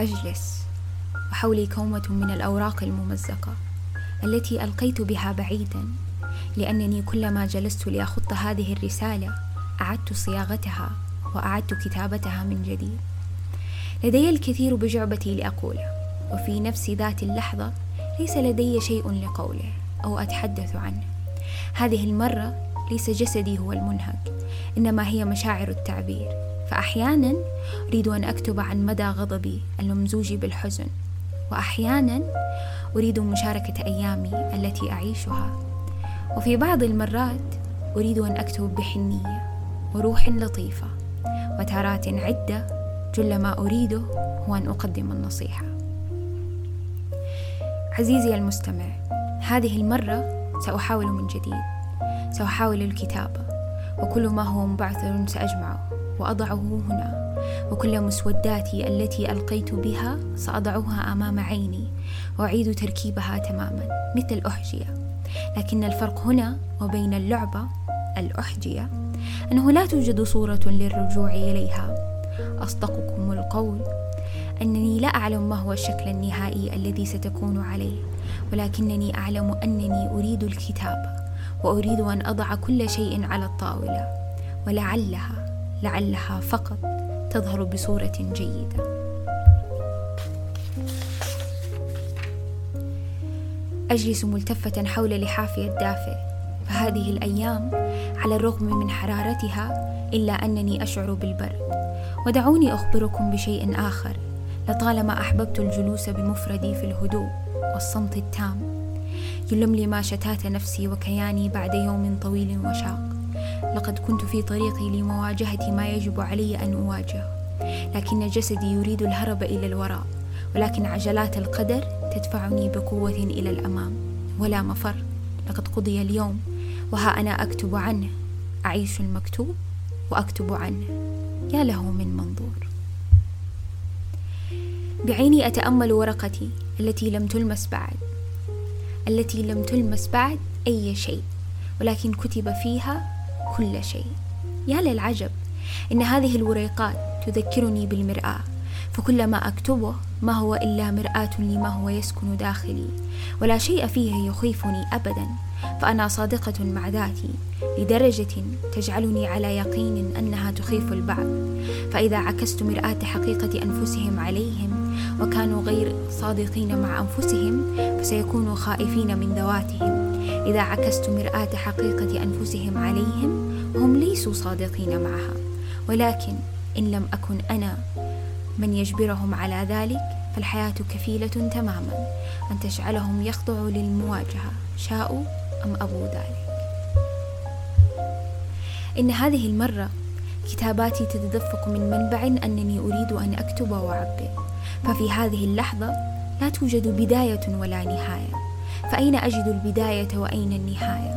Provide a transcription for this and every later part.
أجلس. وحولي كومة من الأوراق الممزقة التي ألقيت بها بعيدا لأنني كلما جلست لأخط هذه الرسالة أعدت صياغتها وأعدت كتابتها من جديد. لدي الكثير بجعبتي لأقوله وفي نفس ذات اللحظة ليس لدي شيء لقوله أو أتحدث عنه. هذه المرة ليس جسدي هو المنهك إنما هي مشاعر التعبير. فأحيانا أريد أن أكتب عن مدى غضبي الممزوج بالحزن وأحيانا أريد مشاركة أيامي التي أعيشها. وفي بعض المرات أريد أن أكتب بحنية وروح لطيفة وتارات عدة جل ما أريده هو أن أقدم النصيحة. عزيزي المستمع هذه المرة سأحاول من جديد سأحاول الكتابة وكل ما هو مبعثر سأجمعه. وأضعه هنا. وكل مسوداتي التي ألقيت بها سأضعها أمام عيني. وأعيد تركيبها تماما مثل الأحجية. لكن الفرق هنا وبين اللعبة الأحجية أنه لا توجد صورة للرجوع إليها. أصدقكم القول أنني لا أعلم ما هو الشكل النهائي الذي ستكون عليه. ولكنني أعلم أنني أريد الكتابة. وأريد أن أضع كل شيء على الطاولة. ولعلها لعلها فقط تظهر بصورة جيدة. أجلس ملتفة حول لحافي الدافئ. فهذه الأيام على الرغم من حرارتها إلا أنني أشعر بالبرد. ودعوني أخبركم بشيء آخر. لطالما أحببت الجلوس بمفردي في الهدوء والصمت التام يلملي ما شتات نفسي وكياني بعد يوم طويل وشاق. لقد كنت في طريقي لمواجهة ما يجب علي أن أواجهه. لكن جسدي يريد الهرب إلى الوراء ولكن عجلات القدر تدفعني بقوة إلى الأمام. ولا مفر لقد قضي اليوم وها أنا أكتب عنه. أعيش المكتوب وأكتب عنه. يا له من منظور. بعيني أتأمل ورقتي التي لم تلمس بعد. التي لم تلمس بعد أي شيء ولكن كتب فيها كل شيء. يا للعجب إن هذه الوريقات تذكرني بالمرآة فكل ما أكتبه ما هو إلا مرآة لما هو يسكن داخلي ولا شيء فيه يخيفني أبدا فأنا صادقة مع ذاتي لدرجة تجعلني على يقين أنها تخيف البعض. فإذا عكست مرآة حقيقة أنفسهم عليهم وكانوا غير صادقين مع أنفسهم فسيكونوا خائفين من ذواتهم. إذا عكست مرآة حقيقة أنفسهم عليهم وهم ليسوا صادقين معها. ولكن إن لم أكن أنا من يجبرهم على ذلك فالحياة كفيلة تماما. أن تجعلهم يخضعوا للمواجهة شاءوا أم أبوا ذلك؟ إن هذه المرة كتاباتي تتدفق من منبع أنني أريد أن أكتب وأعبر ففي هذه اللحظة لا توجد بداية ولا نهاية. فأين أجد البداية وأين النهاية؟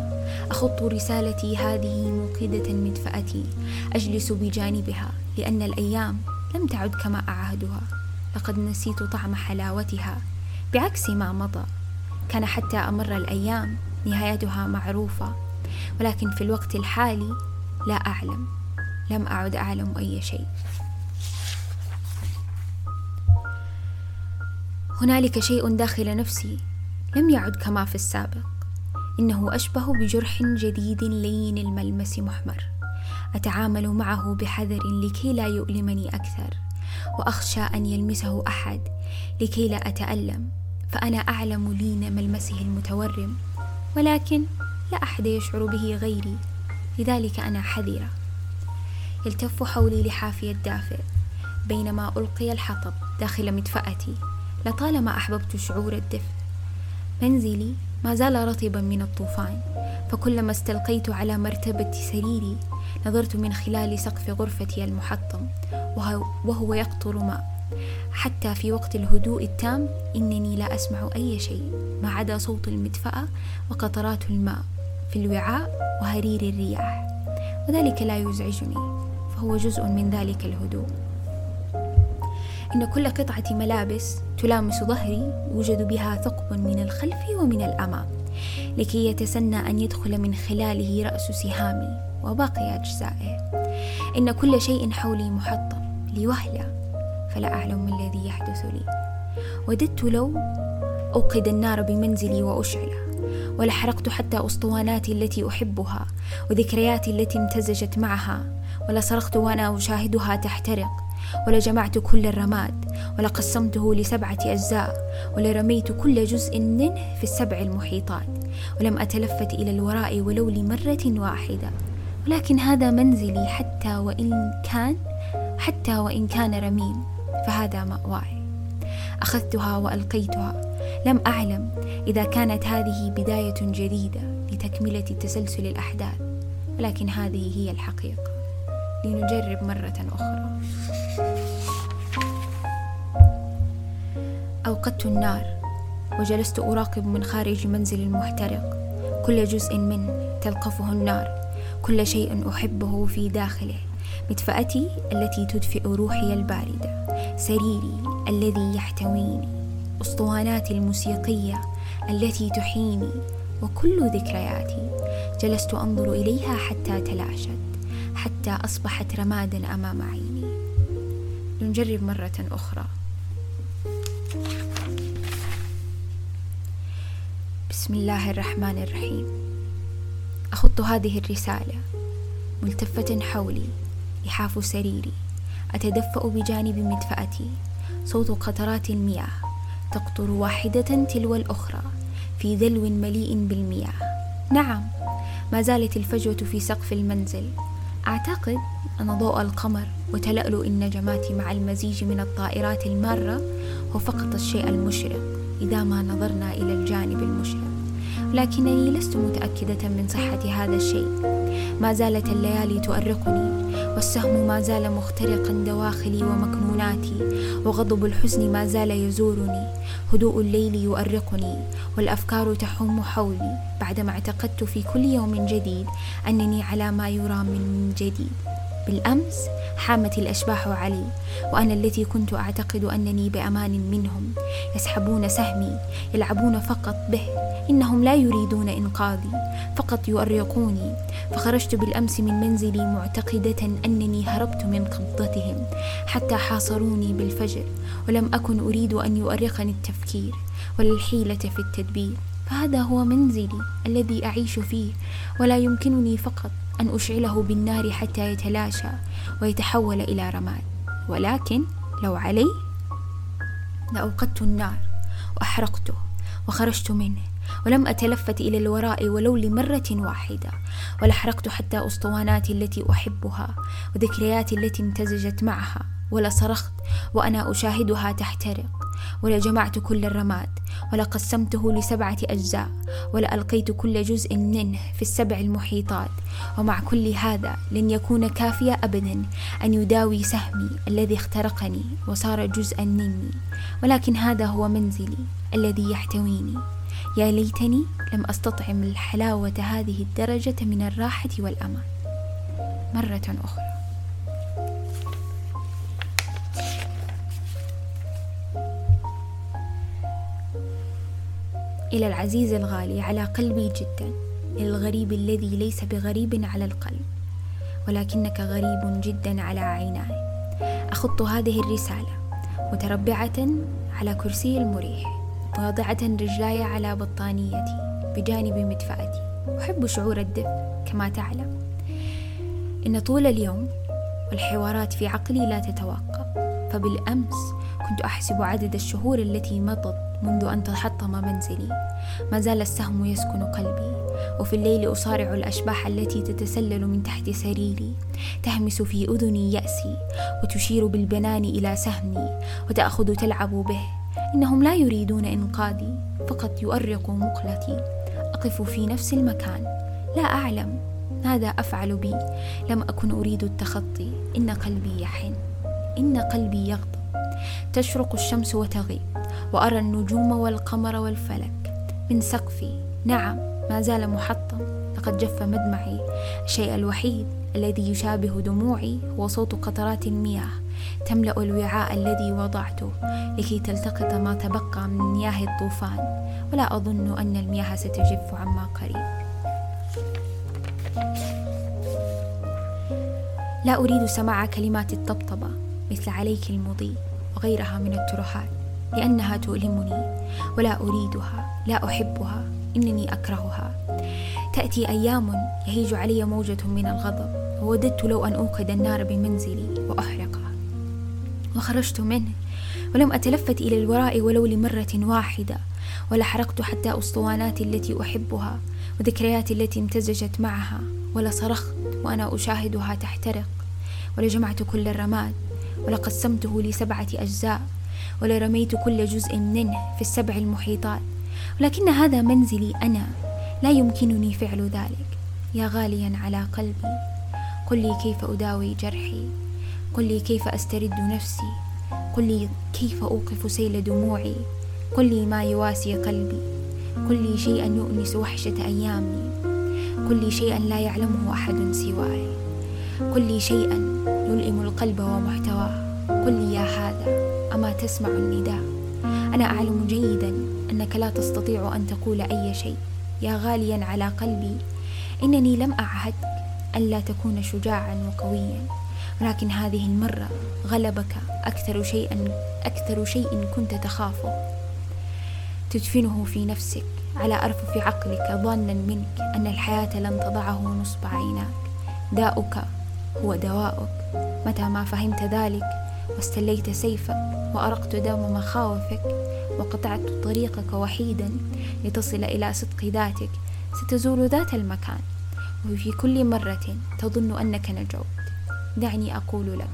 أخط رسالتي هذه موقدة مدفأتي أجلس بجانبها لأن الأيام لم تعد كما أعهدها. لقد نسيت طعم حلاوتها. بعكس ما مضى كان حتى أمر الأيام نهايتها معروفة. ولكن في الوقت الحالي لا أعلم. لم أعد أعلم أي شيء. هنالك شيء داخل نفسي. لم يعد كما في السابق. إنه أشبه بجرح جديد لين الملمس محمر. أتعامل معه بحذر لكي لا يؤلمني أكثر. وأخشى أن يلمسه أحد لكي لا أتألم. فأنا أعلم لين ملمسه المتورم ولكن لا أحد يشعر به غيري. لذلك أنا حذرة. يلتف حولي لحافي الدافئ. بينما ألقي الحطب داخل مدفأتي لطالما أحببت شعور الدفء. منزلي ما زال رطبا من الطوفان فكلما استلقيت على مرتبة سريري نظرت من خلال سقف غرفتي المحطم وهو يقطر ماء. حتى في وقت الهدوء التام إنني لا أسمع أي شيء ما عدا صوت المدفأة وقطرات الماء في الوعاء وهرير الرياح وذلك لا يزعجني فهو جزء من ذلك الهدوء. إن كل قطعة ملابس تلامس ظهري يوجد بها ثقب من الخلف ومن الأمام لكي يتسنى أن يدخل من خلاله رأس سهامي وباقي أجزائه. إن كل شيء حولي محطم لوهلة فلا أعلم ما الذي يحدث لي. وددت لو أوقد النار بمنزلي وأشعله ولحرقت حتى أسطواناتي التي أحبها وذكرياتي التي امتزجت معها ولصرخت وأنا أشاهدها تحترق. ولجمعت كل الرماد ولقسمته لسبعة أجزاء ولرميت كل جزء منه في السبع المحيطات ولم أتلفت إلى الوراء ولو لمرة واحدة. ولكن هذا منزلي حتى وإن كان حتى وإن كان رميم فهذا مأواي. أخذتها وألقيتها. لم أعلم إذا كانت هذه بداية جديدة لتكملة تسلسل الأحداث ولكن هذه هي الحقيقة. لنجرب مرة أخرى. أوقدت النار وجلست أراقب من خارج منزل المحترق. كل جزء منه تلقفه النار. كل شيء أحبه في داخله. مدفأتي التي تدفئ روحي الباردة. سريري الذي يحتويني. أسطواناتي الموسيقية التي تحييني. وكل ذكرياتي. جلست أنظر إليها حتى تلاشت أصبحت رمادا أمام عيني. لنجرب مرة أخرى. بسم الله الرحمن الرحيم. أخط هذه الرسالة ملتفة حولي لحاف سريري. أتدفأ بجانب مدفأتي. صوت قطرات المياه تقطر واحدة تلو الأخرى في دلو مليء بالمياه. نعم ما زالت الفجوة في سقف المنزل. أعتقد أن ضوء القمر وتلألؤ النجمات مع المزيج من الطائرات المارة هو فقط الشيء المشرق إذا ما نظرنا إلى الجانب المشرق. لكنني لست متأكدة من صحة هذا الشيء. ما زالت الليالي تؤرقني والسهم ما زال مخترقا دواخلي ومكنوناتي وغضب الحزن ما زال يزورني هدوء الليل يؤرقني والأفكار تحوم حولي. بعدما اعتقدت في كل يوم جديد أنني على ما يرام من جديد. بالأمس حامت الأشباح علي وأنا التي كنت أعتقد أنني بأمان منهم. يسحبون سهمي يلعبون فقط به إنهم لا يريدون إنقاذي فقط يؤرقوني. فخرجت بالأمس من منزلي معتقدة أنني هربت من قبضتهم حتى حاصروني بالفجر ولم أكن أريد أن يؤرقني التفكير ولا الحيله في التدبير. فهذا هو منزلي الذي أعيش فيه ولا يمكنني فقط أن أشعله بالنار حتى يتلاشى ويتحول إلى رماد. ولكن لو علي لأوقدت النار وأحرقته وخرجت منه ولم أتلفت إلى الوراء ولو لمرة واحدة ولحرقت حتى أسطواناتي التي أحبها وذكرياتي التي امتزجت معها ولصرخت وأنا أشاهدها تحترق. ولجمعت كل الرماد ولقسمته لسبعة أجزاء ولألقيت كل جزء منه في السبع المحيطات. ومع كل هذا لن يكون كافيا أبدا أن يداوي سهمي الذي اخترقني وصار جزءا مني. ولكن هذا هو منزلي الذي يحتويني. يا ليتني لم أستطعم الحلاوة هذه الدرجة من الراحة والأمان. مرة أخرى. إلى العزيز الغالي على قلبي جدا للغريب الذي ليس بغريب على القلب. ولكنك غريب جدا على عيناي. أخط هذه الرسالة متربعة على كرسي المريح واضعة رجلاي على بطانيتي بجانب مدفأتي. أحب شعور الدفء كما تعلم. إن طول اليوم والحوارات في عقلي لا تتوقف فبالأمس كنت أحسب عدد الشهور التي مضت منذ أن تحطم منزلي. ما زال السهم يسكن قلبي. وفي الليل أصارع الأشباح التي تتسلل من تحت سريري. تهمس في أذني يأسي. وتشير بالبنان إلى سهمي. وتأخذ تلعب به. إنهم لا يريدون إنقاذي. فقط يؤرقوا مقلتي. أقف في نفس المكان. لا أعلم. ماذا أفعل بي؟ لم أكن أريد التخطي. إن قلبي يحن. إن قلبي يغضب. تشرق الشمس وتغيب. وأرى النجوم والقمر والفلك. من سقفي نعم ما زال محطم. لقد جف مدمعي. الشيء الوحيد الذي يشابه دموعي هو صوت قطرات المياه. تملأ الوعاء الذي وضعته لكي تلتقط ما تبقى من مياه الطوفان. ولا أظن أن المياه ستجف عما قريب. لا أريد سماع كلمات الطبطبة مثل عليك المضي وغيرها من الترهات. لأنها تؤلمني ولا أريدها لا أحبها إنني أكرهها. تأتي أيام يهيج علي موجة من الغضب ووددت لو أن أوقد النار بمنزلي وأحرقها. وخرجت منه ولم أتلفت إلى الوراء ولو لمرة واحدة ولا حرقت حتى أسطواناتي التي أحبها وذكرياتي التي امتزجت معها ولا صرخت وأنا أشاهدها تحترق. ولجمعت كل الرماد ولقسمته لسبعة أجزاء. ولرميت كل جزء منه في السبع المحيطات. ولكن هذا منزلي أنا لا يمكنني فعل ذلك. يا غاليا على قلبي. قل لي كيف أداوي جرحي. قل لي كيف أسترد نفسي. قل لي كيف أوقف سيل دموعي. قل لي ما يواسي قلبي. قل لي شيئا يؤنس وحشة أيامي. قل لي شيئا لا يعلمه أحد سواي. قل لي شيئا يلئم القلب ومحتواه. قل لي يا هذا. أما تسمع النداء؟ أنا أعلم جيدا أنك لا تستطيع أن تقول أي شيء. يا غاليا على قلبي إنني لم أعهدك ألا تكون شجاعا وقويا. ولكن هذه المرة غلبك أكثر شيئا أكثر شيء كنت تخافه. تدفنه في نفسك على أرفف عقلك ظانا منك أن الحياة لن تضعه نصب عيناك. داؤك هو دواؤك. متى ما فهمت ذلك واستليت سيفك وأرقت دم مخاوفك وقطعت طريقك وحيدا لتصل إلى صدق ذاتك. ستزور ذات المكان وفي كل مرة تظن أنك نجوت. دعني أقول لك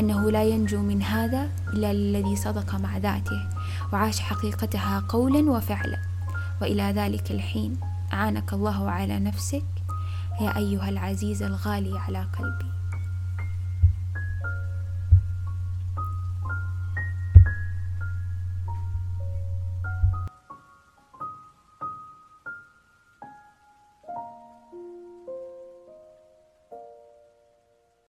أنه لا ينجو من هذا إلا الذي صدق مع ذاته وعاش حقيقتها قولا وفعلا. وإلى ذلك الحين أعانك الله على نفسك يا أيها العزيز الغالي على قلبي.